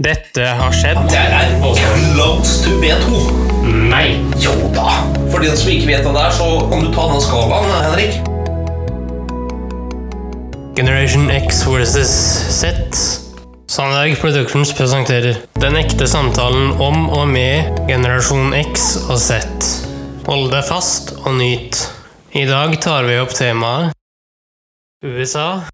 Dette har skjedd. Det er close to B2. Nei. Jo da. For den som ikke vet hva det er, så kan du ta den skalaen, Henrik. Generation X versus Z. Sandberg Productions presenterer Den ekte samtalen om og med generasjon X og Z. Hold deg fast og nyt. I dag tar vi opp temaet USA.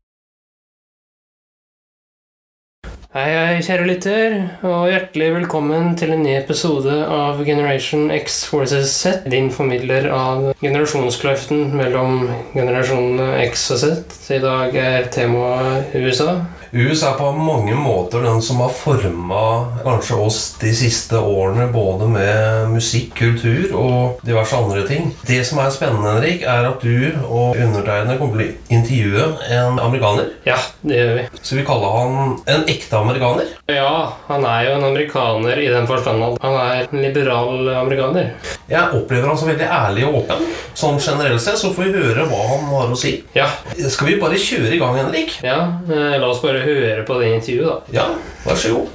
Hei, hei, kjære lytter, og hjertelig velkommen til en ny episode av Generation X Forces Z. Din formidler av generasjonskløften mellom generasjonene X og Z. I dag er temaet USA. USA er på mange måter den som har forma kanskje oss de siste årene, både med musikk, kultur og diverse andre ting. Det som er spennende, Henrik, er at du og undertegnede kommer til å intervjue en amerikaner. Ja, det gjør vi. Så vi kaller han en ekte amerikaner. Ja, han er jo en amerikaner i den forstand at han er en liberal amerikaner. Jeg opplever han som veldig ærlig og åpen. Sånn generelt sett så får vi høre hva han har å si. Ja, Skal vi bare kjøre i gang, Henrik? ja eh, la oss bare høre på det intervjuet, da. Ja, vær så god.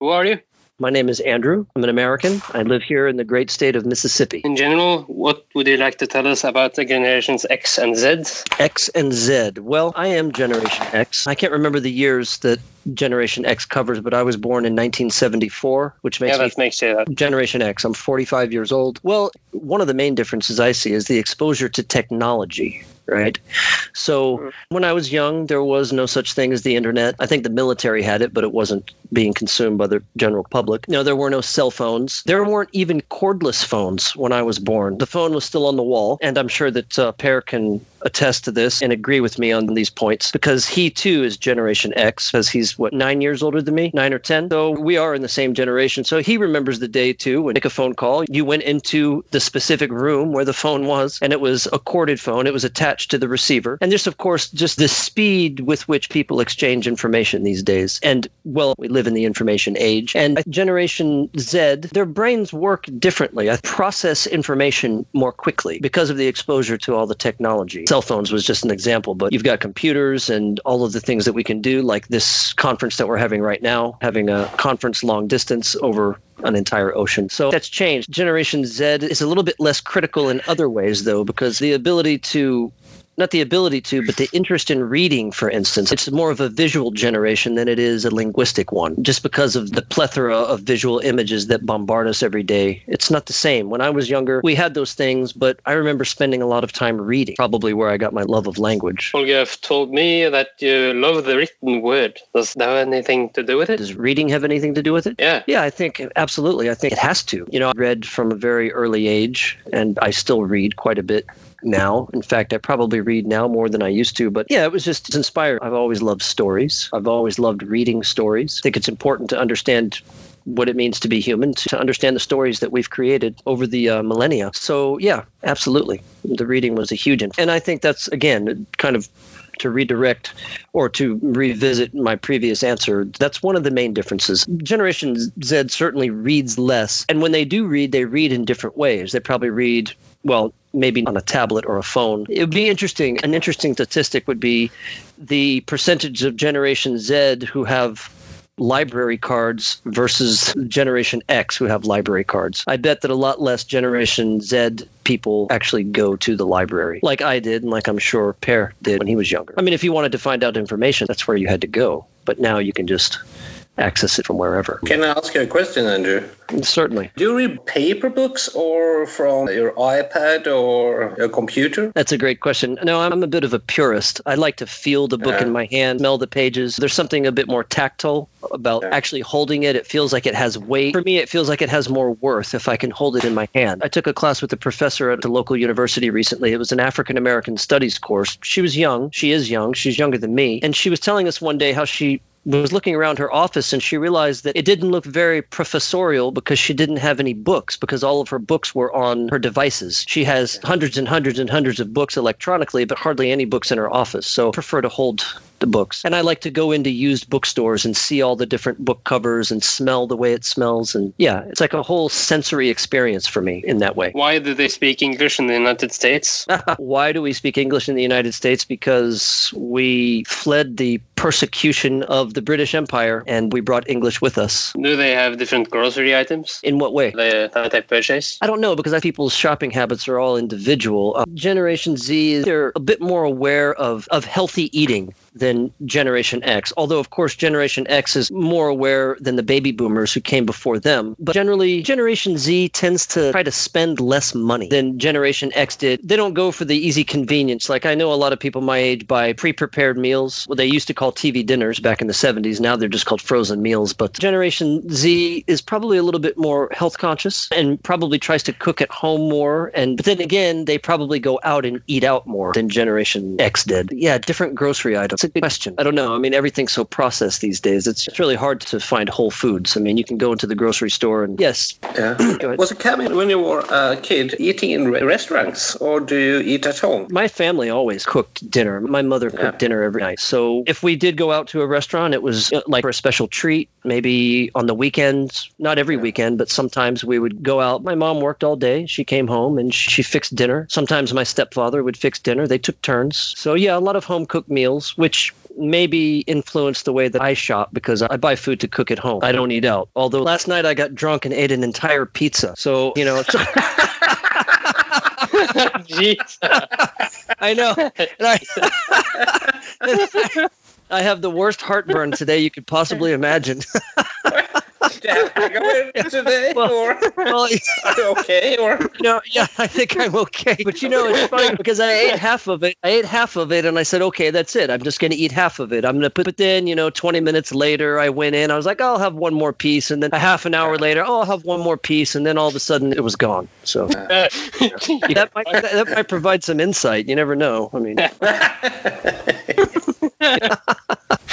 Who are you? My name is Andrew. I'm an American. I live here in the great state of Mississippi. In general, what would you like to tell us about the generations X and Z? X and Z. Well, I am Generation X. I can't remember the years that Generation X covers, but I was born in 1974, which makes yeah, me makes you that. Generation X. I'm 45 years old. Well, one of the main differences I see is the exposure to technology. Right. So when I was young, there was no such thing as the internet. I think the military had it, but it wasn't being consumed by the general public. No, there were no cell phones. There weren't even cordless phones when I was born. The phone was still on the wall. And I'm sure that uh, Per can attest to this and agree with me on these points because he too is Generation X, because he's what, nine years older than me, nine or 10. So we are in the same generation. So he remembers the day too when you make a phone call. You went into the specific room where the phone was, and it was a corded phone. It was attached to the receiver. And just, of course, just the speed with which people exchange information these days. And well, we live in the information age. And Generation Z, their brains work differently. I process information more quickly because of the exposure to all the technology cell phones was just an example, but you've got computers and all of the things that we can do, like this conference that we're having right now, having a conference long distance over an entire ocean. So that's changed. Generation Z is a little bit less critical in other ways, though, because the ability to not the ability to, but the interest in reading, for instance. It's more of a visual generation than it is a linguistic one, just because of the plethora of visual images that bombard us every day. It's not the same. When I was younger, we had those things, but I remember spending a lot of time reading, probably where I got my love of language. Well, you have told me that you love the written word. Does that have anything to do with it? Does reading have anything to do with it? Yeah. Yeah, I think absolutely. I think it has to. You know, I read from a very early age, and I still read quite a bit now. In fact, I probably read now more than I used to. But yeah, it was just inspired. I've always loved stories. I've always loved reading stories. I think it's important to understand what it means to be human, to understand the stories that we've created over the uh, millennia. So yeah, absolutely, the reading was a huge, in- and I think that's again kind of to redirect or to revisit my previous answer, that's one of the main differences. Generation Z certainly reads less. And when they do read, they read in different ways. They probably read, well, maybe on a tablet or a phone. It would be interesting. An interesting statistic would be the percentage of Generation Z who have library cards versus Generation X who have library cards. I bet that a lot less Generation Z people actually go to the library, like I did, and like I'm sure Per did when he was younger. I mean, if you wanted to find out information, that's where you had to go. But now you can just access it from wherever. Can I ask you a question, Andrew? Certainly. Do you read paper books or from your iPad or your computer? That's a great question. No, I'm a bit of a purist. I like to feel the book Yeah. in my hand, smell the pages. There's something a bit more tactile about Yeah. actually holding it. It feels like it has weight. For me, it feels like it has more worth if I can hold it in my hand. I took a class with a professor at the local university recently. It was an African American studies course. She was young. She is young. She's younger than me. And she was telling us one day how she was looking around her office and she realized that it didn't look very professorial because she didn't have any books because all of her books were on her devices. She has hundreds and hundreds and hundreds of books electronically, but hardly any books in her office. So I prefer to hold the books. And I like to go into used bookstores and see all the different book covers and smell the way it smells. And yeah, it's like a whole sensory experience for me in that way. Why do they speak English in the United States? Why do we speak English in the United States? Because we fled the persecution of the British Empire and we brought English with us. Do they have different grocery items In what way? they, that they purchase? I don't know because people's shopping habits are all individual. Uh, Generation Z, they're a bit more aware of, of healthy eating than Generation X. Although, of course, Generation X is more aware than the baby boomers who came before them. But generally, Generation Z tends to try to spend less money than Generation X did. They don't go for the easy convenience. Like I know a lot of people my age buy pre prepared meals, what they used to call TV dinners back in the 70s. Now they're just called frozen meals. But Generation Z is probably a little bit more health conscious and probably tries to cook at home more. And but then again, they probably go out and eat out more than Generation X did. Yeah, different grocery items. A good question. I don't know. I mean, everything's so processed these days. It's, it's really hard to find whole foods. I mean, you can go into the grocery store and yes, Yeah. Was it coming when you were a kid eating in re- restaurants or do you eat at home? My family always cooked dinner. My mother cooked Yeah. dinner every night. So if we did go out to a restaurant, it was uh, like for a special treat, maybe on the weekends, not every weekend, but sometimes we would go out. My mom worked all day. She came home and she fixed dinner. Sometimes my stepfather would fix dinner. They took turns. So yeah, a lot of home cooked meals, which maybe influenced the way that I shop because I buy food to cook at home. I don't eat out. Although last night I got drunk and ate an entire pizza. So, you know, Jeez. I know. I, I have the worst heartburn today you could possibly imagine. Did you have hangover today Well- or well, okay? Or you know, yeah, I think I'm okay. But you know, it's funny because I ate half of it. I ate half of it, and I said, okay, that's it. I'm just going to eat half of it. I'm going to put. But then, you know, 20 minutes later, I went in. I was like, I'll have one more piece, and then a half an hour later, oh, I'll have one more piece, and then all of a sudden, it was gone. So that might that, that might provide some insight. You never know. I mean.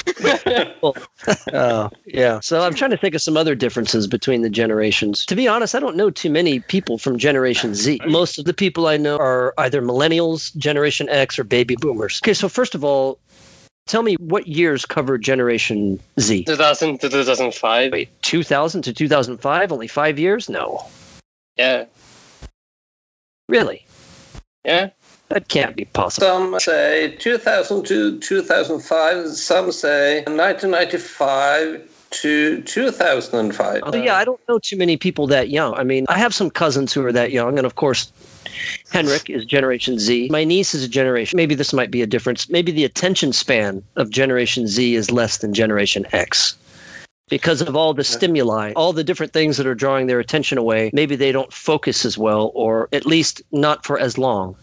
Oh, yeah. So I'm trying to think of some other differences between the generations. To be honest, I don't know too many people from Generation Z. Most of the people I know are either millennials, Generation X, or baby boomers. Okay, so first of all, tell me what years covered Generation Z? 2000 to 2005. Wait, 2000 to 2005? Only five years? No. Yeah. Really? Yeah. That can't be possible. some say 2000 to 2005, some say 1995 to 2005. Oh, yeah, I don't know too many people that young. I mean, I have some cousins who are that young, and of course, Henrik is Generation Z. My niece is a generation. Maybe this might be a difference. Maybe the attention span of Generation Z is less than Generation X. Because of all the stimuli, all the different things that are drawing their attention away, maybe they don't focus as well, or at least not for as long.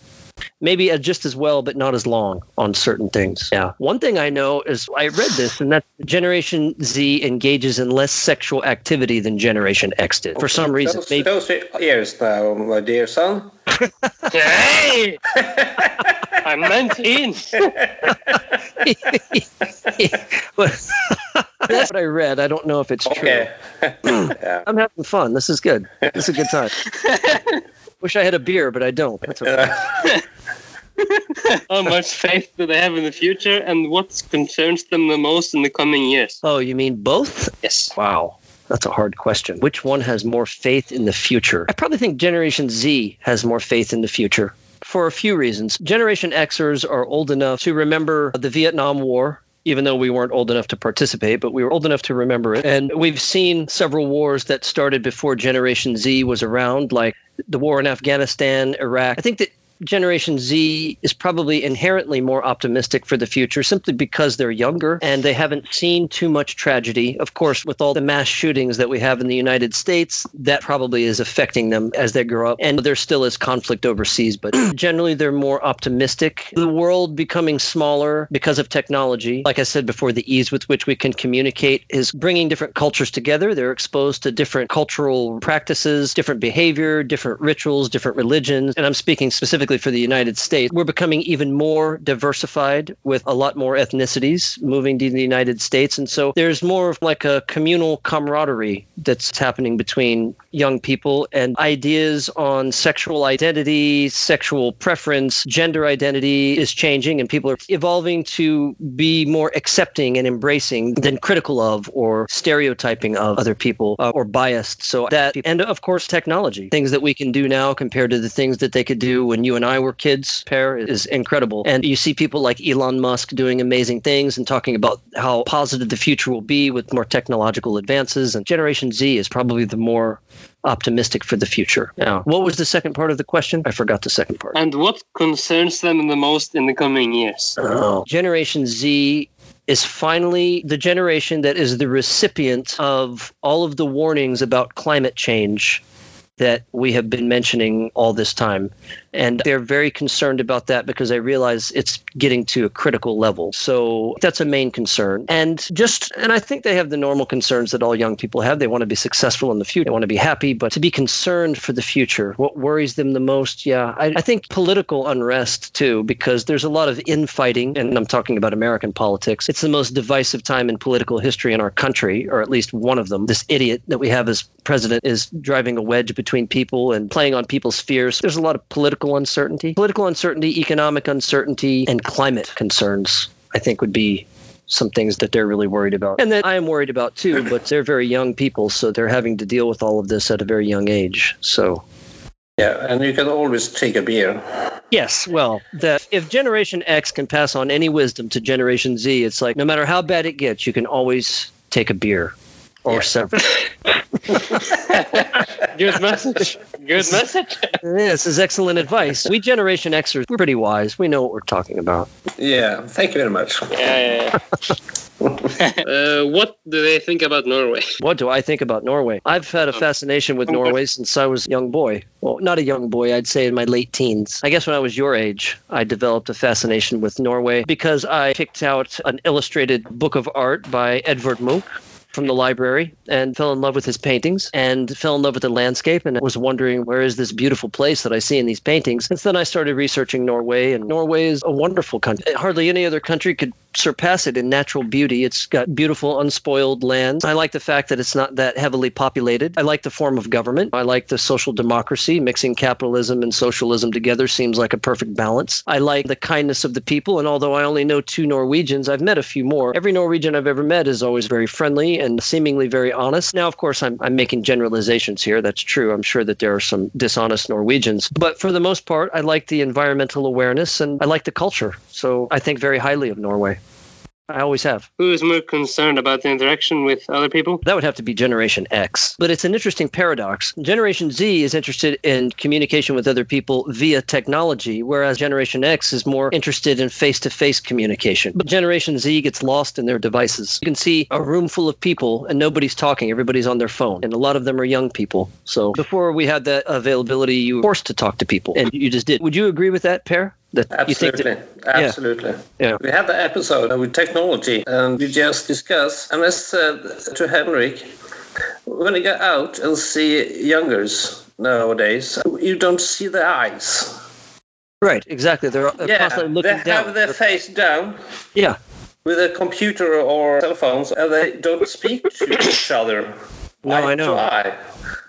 Maybe uh, just as well, but not as long on certain things. Yeah. One thing I know is I read this, and that Generation Z engages in less sexual activity than Generation X did. For some reason, Those, maybe those are years now, my dear son. Hey! I'm 19. But that's what I read. I don't know if it's true. Yeah. I'm having fun. This is good. This is a good time. Wish I had a beer, but I don't. That's okay. How much faith do they have in the future and what concerns them the most in the coming years? Oh, you mean both? Yes. Wow. That's a hard question. Which one has more faith in the future? I probably think Generation Z has more faith in the future for a few reasons. Generation Xers are old enough to remember the Vietnam War. Even though we weren't old enough to participate, but we were old enough to remember it. And we've seen several wars that started before Generation Z was around, like the war in Afghanistan, Iraq. I think that Generation Z is probably inherently more optimistic for the future simply because they're younger and they haven't seen too much tragedy. Of course, with all the mass shootings that we have in the United States, that probably is affecting them as they grow up. And there still is conflict overseas, but generally they're more optimistic. The world becoming smaller because of technology, like I said before, the ease with which we can communicate is bringing different cultures together. They're exposed to different cultural practices, different behavior, different rituals, different religions. And I'm speaking specifically for the United States. We're becoming even more diversified with a lot more ethnicities moving to the United States. And so there's more of like a communal camaraderie that's happening between young people and ideas on sexual identity, sexual preference, gender identity is changing and people are evolving to be more accepting and embracing than critical of or stereotyping of other people uh, or biased. So that, and of course, technology, things that we can do now compared to the things that they could do when you and I were kids, Per is incredible. And you see people like Elon Musk doing amazing things and talking about how positive the future will be with more technological advances. And Generation Z is probably the more optimistic for the future. Now, what was the second part of the question? I forgot the second part. And what concerns them the most in the coming years? Oh. Generation Z is finally the generation that is the recipient of all of the warnings about climate change that we have been mentioning all this time. And they're very concerned about that because they realize it's getting to a critical level. So that's a main concern. And just, and I think they have the normal concerns that all young people have. They want to be successful in the future, they want to be happy, but to be concerned for the future, what worries them the most? Yeah, I, I think political unrest too, because there's a lot of infighting, and I'm talking about American politics. It's the most divisive time in political history in our country, or at least one of them. This idiot that we have as president is driving a wedge between people and playing on people's fears. There's a lot of political uncertainty, political uncertainty, economic uncertainty, and climate concerns. I think would be some things that they're really worried about. And that I am worried about too, but they're very young people, so they're having to deal with all of this at a very young age. So Yeah, and you can always take a beer. Yes, well, that if Generation X can pass on any wisdom to Generation Z, it's like no matter how bad it gets, you can always take a beer or Yeah. several. Good message. Good message. this is excellent advice. We Generation Xers, we're pretty wise. We know what we're talking about. Yeah, thank you very much. Yeah, yeah, yeah. uh, what do they think about Norway? What do I think about Norway? I've had a fascination with Norway since I was a young boy. Well, not a young boy, I'd say in my late teens. I guess when I was your age, I developed a fascination with Norway because I picked out an illustrated book of art by Edvard Munch from the library and fell in love with his paintings and fell in love with the landscape and was wondering where is this beautiful place that I see in these paintings. And then I started researching Norway and Norway is a wonderful country. Hardly any other country could surpass it in natural beauty. It's got beautiful unspoiled lands. I like the fact that it's not that heavily populated. I like the form of government. I like the social democracy. Mixing capitalism and socialism together seems like a perfect balance. I like the kindness of the people and although I only know two Norwegians, I've met a few more. Every Norwegian I've ever met is always very friendly and seemingly very honest. Now, of course, I'm, I'm making generalizations here. That's true. I'm sure that there are some dishonest Norwegians. But for the most part, I like the environmental awareness and I like the culture. So I think very highly of Norway. I always have. Who is more concerned about the interaction with other people? That would have to be Generation X. But it's an interesting paradox. Generation Z is interested in communication with other people via technology, whereas Generation X is more interested in face to face communication. But Generation Z gets lost in their devices. You can see a room full of people and nobody's talking, everybody's on their phone. And a lot of them are young people. So before we had that availability, you were forced to talk to people, and you just did. Would you agree with that, Per? That you think Absolutely. that Absolutely. Yeah. We had the episode with technology and we just discussed, and I said to Henrik, when you go out and see youngers nowadays, you don't see their eyes. right, exactly. They're, they're Yeah, constantly they looking down. have their face down yeah. with a computer or cell phones, and they don't speak to each other. No, I know. Eye.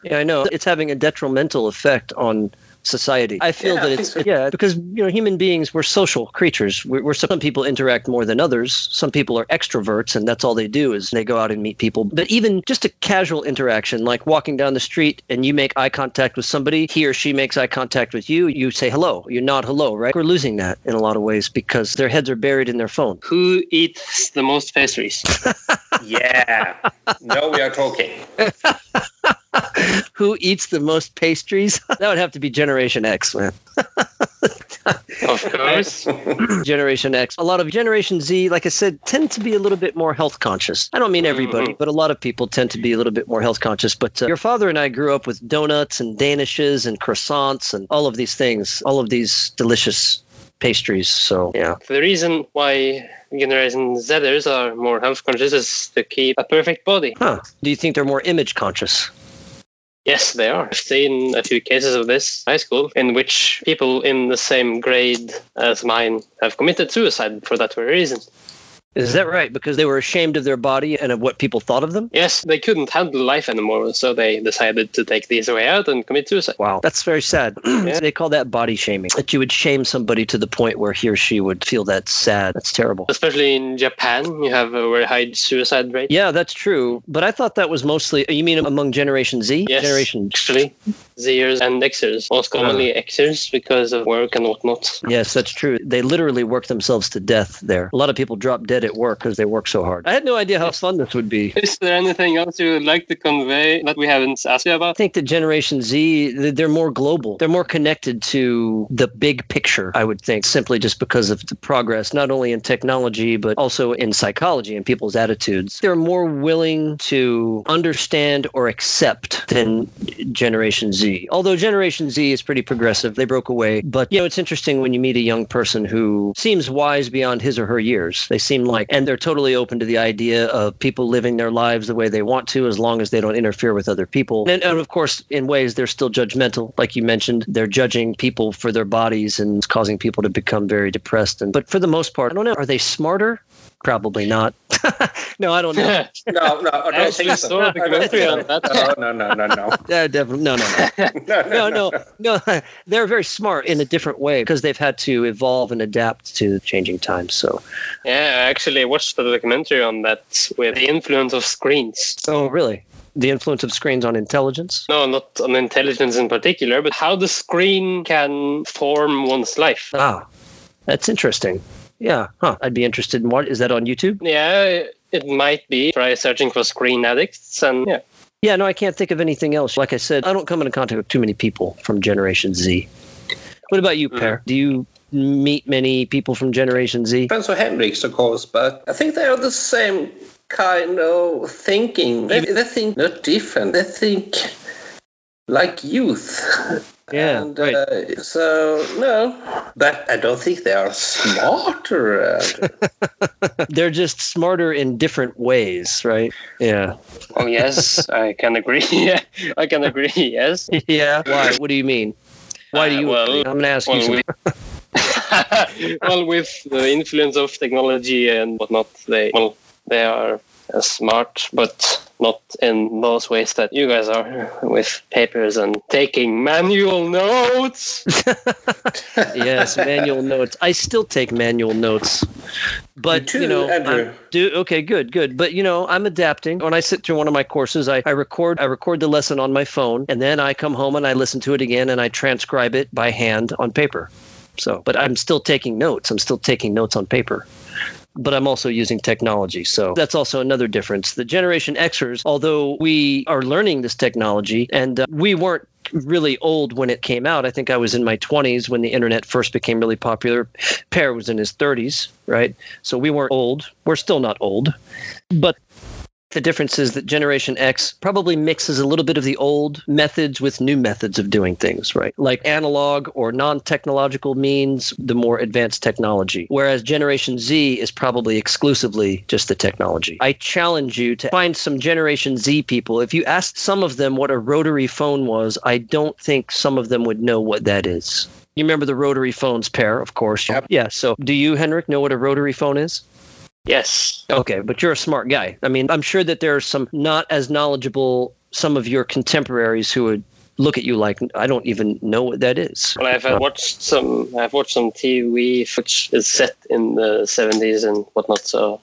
Yeah, I know. It's having a detrimental effect on society. I feel Yeah, that I it's think yeah because you know human beings we're social creatures. We're, we're some people interact more than others. Some people are extroverts and that's all they do is they go out and meet people. But even just a casual interaction like walking down the street and you make eye contact with somebody, he or she makes eye contact with you, you say hello, you nod hello, right? We're losing that in a lot of ways because their heads are buried in their phone. Who eats the most pastries? Yeah. No, we are talking. Who eats the most pastries? that would have to be Generation X, man. Of course. Generation X. A lot of Generation Z, like I said, tend to be a little bit more health conscious. I don't mean everybody, but a lot of people tend to be a little bit more health conscious. But uh, your father and I grew up with donuts and danishes and croissants and all of these things, all of these delicious pastries. So, yeah. The reason why Generation Zers are more health conscious is to keep a perfect body. Huh. Do you think they're more image conscious? Yes, they are. I've seen a few cases of this high school in which people in the same grade as mine have committed suicide for that very reason. Is that right? Because they were ashamed of their body and of what people thought of them? Yes, they couldn't handle life anymore, so they decided to take these away out and commit suicide. Wow, that's very sad. They call that body shaming. That you would shame somebody to the point where he or she would feel that sad. That's terrible. Especially in Japan, you have a very high suicide rate. Yeah, that's true. But I thought that was mostly, you mean among Generation Z? Yes, Generation. actually. Zers and Xers. Most commonly uh. Xers because of work and whatnot. Yes, that's true. They literally work themselves to death there. A lot of people drop dead at work because they work so hard. I had no idea how fun this would be. Is there anything else you would like to convey that we haven't asked you about? I think that Generation Z, they're more global. They're more connected to the big picture, I would think, simply just because of the progress, not only in technology, but also in psychology and people's attitudes. They're more willing to understand or accept than Generation Z. Although Generation Z is pretty progressive, they broke away. But, you know, it's interesting when you meet a young person who seems wise beyond his or her years. They seem like, and they're totally open to the idea of people living their lives the way they want to as long as they don't interfere with other people. And, and of course, in ways, they're still judgmental. Like you mentioned, they're judging people for their bodies and it's causing people to become very depressed. And But for the most part, I don't know. Are they smarter? Probably not. no, I don't know. No, no, I don't Actually, think saw so. a I don't think on that. No, no, no, no, no. Yeah, definitely. No, no, no. No, no, no, no. They're very smart in a different way because they've had to evolve and adapt to changing times. So, Yeah, I actually watched the documentary on that with the influence of screens. oh, really? The influence of screens on intelligence? No, not on intelligence in particular, but how the screen can form one's life. Ah, that's interesting. Yeah, huh. I'd be interested in what is that on YouTube? Yeah, it might be. Try searching for screen addicts, and yeah. Yeah, no, I can't think of anything else. Like I said, I don't come into contact with too many people from Generation Z. What about you, mm. Per? Do you meet many people from Generation Z? Depends on Henrik's, of course, but I think they are the same kind of thinking. They, they think not different. They think like youth. Yeah, and, right. uh, so no, but I don't think they are smarter. Uh, They're just smarter in different ways, right? Yeah. Oh yes, I can agree. Yeah, I can agree. Yes. Yeah. Why? What do you mean? Why do Uh, you? well- I'm going to ask you. Well, with, well, with the influence of technology and whatnot, they well, they are uh, smart, but not in those ways that you guys are, with papers and taking manual notes. yes, manual notes. I still take manual notes, but You too, you know, Andrew. I'm- do okay, good, good. But you know, I'm adapting. When I sit through one of my courses, I, I record I record the lesson on my phone, and then I come home and I listen to it again, and I transcribe it by hand on paper. So, but I'm still taking notes. I'm still taking notes on paper. But I'm also using technology. So that's also another difference. The Generation Xers, although we are learning this technology and uh, we weren't really old when it came out. I think I was in my 20s when the internet first became really popular. Per was in his 30s, right? So we weren't old. We're still not old. But the difference is that Generation X probably mixes a little bit of the old methods with new methods of doing things, right? Like analog or non technological means, the more advanced technology. Whereas Generation Z is probably exclusively just the technology. I challenge you to find some Generation Z people. If you asked some of them what a rotary phone was, I don't think some of them would know what that is. You remember the rotary phones Per, of course. Yep. Yeah. So, do you, Henrik, know what a rotary phone is? Yes. Okay, but you're a smart guy. I mean, I'm sure that there are some not as knowledgeable some of your contemporaries who would look at you like I don't even know what that is. Well, I've uh, watched some. I've watched some TV which is set in the seventies and whatnot. So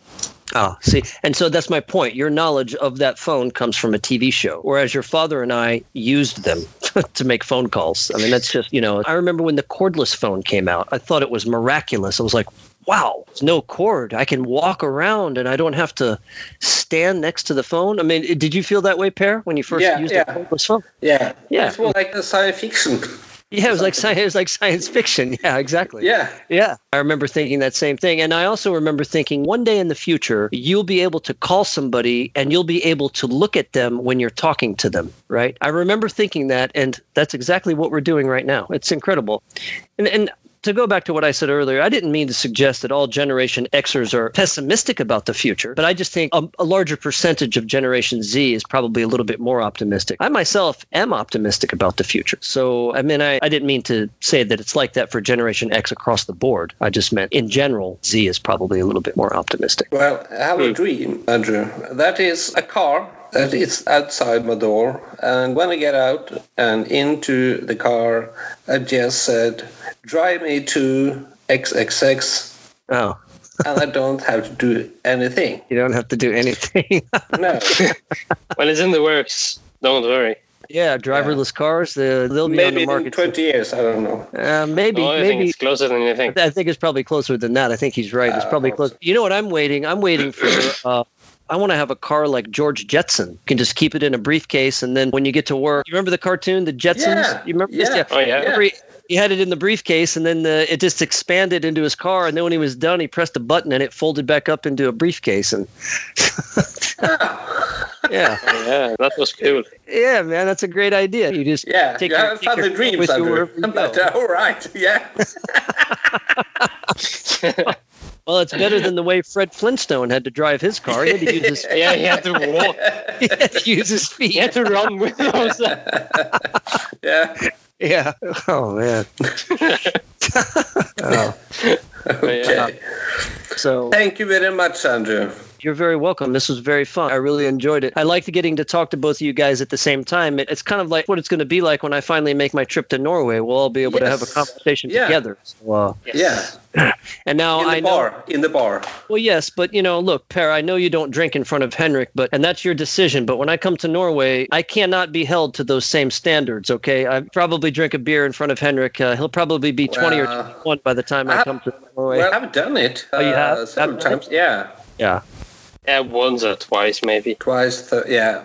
Ah, see, and so that's my point. Your knowledge of that phone comes from a TV show, whereas your father and I used them to make phone calls. I mean, that's just you know. I remember when the cordless phone came out. I thought it was miraculous. I was like, wow, there's no cord. I can walk around and I don't have to stand next to the phone. I mean, did you feel that way, Per, when you first Yeah, used yeah. a cordless phone? yeah, Yeah. it's more like a science fiction. Yeah, it was like science. It was like science fiction. Yeah, exactly. Yeah, Yeah. I remember thinking that same thing. And I also remember thinking one day in the future, you'll be able to call somebody and you'll be able to look at them when you're talking to them, right? I remember thinking that, and that's exactly what we're doing right now. It's incredible. And, and to go back to what I said earlier, I didn't mean to suggest that all Generation Xers are pessimistic about the future, but I just think a, a, larger percentage of Generation Z is probably a little bit more optimistic. I myself am optimistic about the future. So, I mean, I, I didn't mean to say that it's like that for Generation X across the board. I just meant in general, Z is probably a little bit more optimistic. Well, I have a dream, Andrew. That is a car that is outside my door. And when I get out and into the car, I just said, drive me to XXX. Oh. and I don't have to do anything. You don't have to do anything. no. well, it's in the works. Don't worry. Yeah, driverless yeah. cars. Uh, they'll be maybe on the market. in twenty years. I don't know. Uh, maybe. Oh, I maybe think it's closer than you think. I think it's probably closer than that. I think he's right. It's probably close. You know what? I'm waiting. I'm waiting for. I want to have a car like George Jetson. You can just keep it in a briefcase, and then when you get to work, you remember the cartoon, the Jetsons? Yeah. You remember yeah. this? Yeah. Oh yeah. Every, he had it in the briefcase, and then the, it just expanded into his car. And then when he was done, he pressed a button, and it folded back up into a briefcase. And yeah, oh, yeah, that was cool. Yeah, man, that's a great idea. You just yeah, take you your, have take your fun dreams, with you wherever you But, uh, all right, yeah. Well, it's better than the way Fred Flintstone had to drive his car. He had to use his, Yeah, he had to walk. he had to use his feet. He had to run with those. yeah. Yeah. Oh man. oh. Okay. Uh, So Thank you very much, Andrew. you're very welcome. This was very fun. I really enjoyed it. I liked getting to talk to both of you guys at the same time. It, it's kind of like what it's going to be like when I finally make my trip to Norway. We'll all be able to have a conversation Yeah. together. So, uh, Yeah. and now In the I know. bar. In the bar. Well, yes, but you know, look, Per, I know you don't drink in front of Henrik, but and that's your decision. But when I come to Norway, I cannot be held to those same standards. Okay, I probably drink a beer in front of Henrik. Uh, he'll probably be twenty or Well, twenty-one by the time I I- come to Norway. Well, I've done it. Oh, you have? Uh, several Have done times. Yeah. yeah. Yeah, once or twice maybe. Twice. Th- yeah.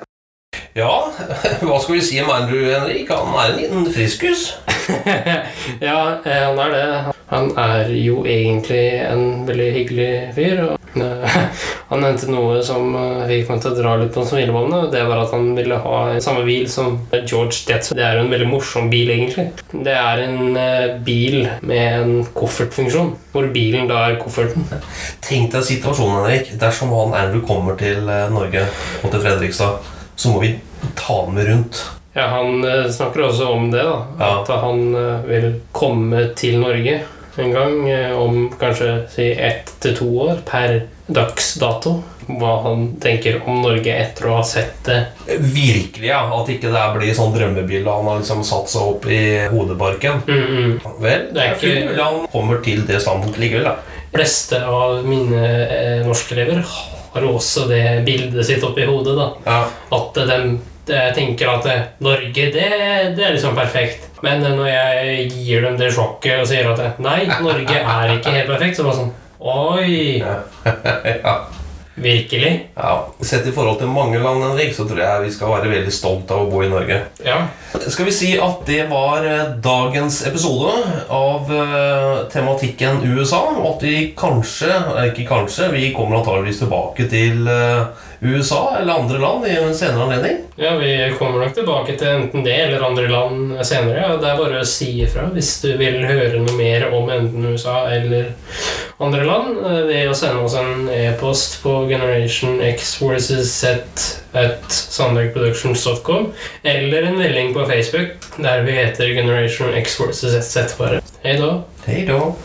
Ja, hva skal vi si om Andrew, Henrik? Han er en liten friskus. ja, eh, han er det. Han er jo egentlig en veldig hyggelig fyr. Eh, han nevnte noe som eh, fikk meg til å dra litt på smilebåndet. Det var at han ville ha samme bil som George Jetson. Det er jo en veldig morsom bil, egentlig. Det er en bil med en koffertfunksjon, hvor bilen da er kofferten. Tenk deg situasjonen, Henrik. Dersom han Andrew kommer til Norge og til Fredrikstad, så må vi ta ham med rundt. Ja, Han eh, snakker også om det, da. Ja. At han eh, vil komme til Norge en gang eh, om kanskje si ett til to år per dags dato. Hva han tenker om Norge etter å ha sett det. Virkelig, ja. At ikke det blir sånn drømmebilde han har liksom satt seg opp i hodebarken. Mm -mm. Vel, det er ikke- fullt mulig han kommer til det standpunktet likevel, da. Fleste av mine eh, norskelever har også det bildet sitt oppi hodet. da. Ja. At de, de tenker at eh, Norge, det, det er liksom perfekt. Men eh, når jeg gir dem det sjokket og sier at eh, nei, Norge er ikke helt perfekt, så bare sånn Oi! ja. Virkelig? ja. Sett i forhold til mange land, Henrik, så tror jeg vi skal være veldig stolt av å bo i Norge. Ja. Skal vi si at det var eh, dagens episode av eh, tematikken USA, og at vi kanskje, eh, ikke kanskje, vi kommer antageligvis tilbake til eh, USA eller andre land i en senere anledning. Ja, Vi kommer nok tilbake til enten det eller andre land senere. Ja. Det er bare å si ifra hvis du vil høre noe mer om enten USA eller andre land eh, ved å sende oss en e-post på Generation X versus Z at sandbergproductions.com eller en melding på Facebook der vi heter Generation X versus Z bare. Hei da. Hei da.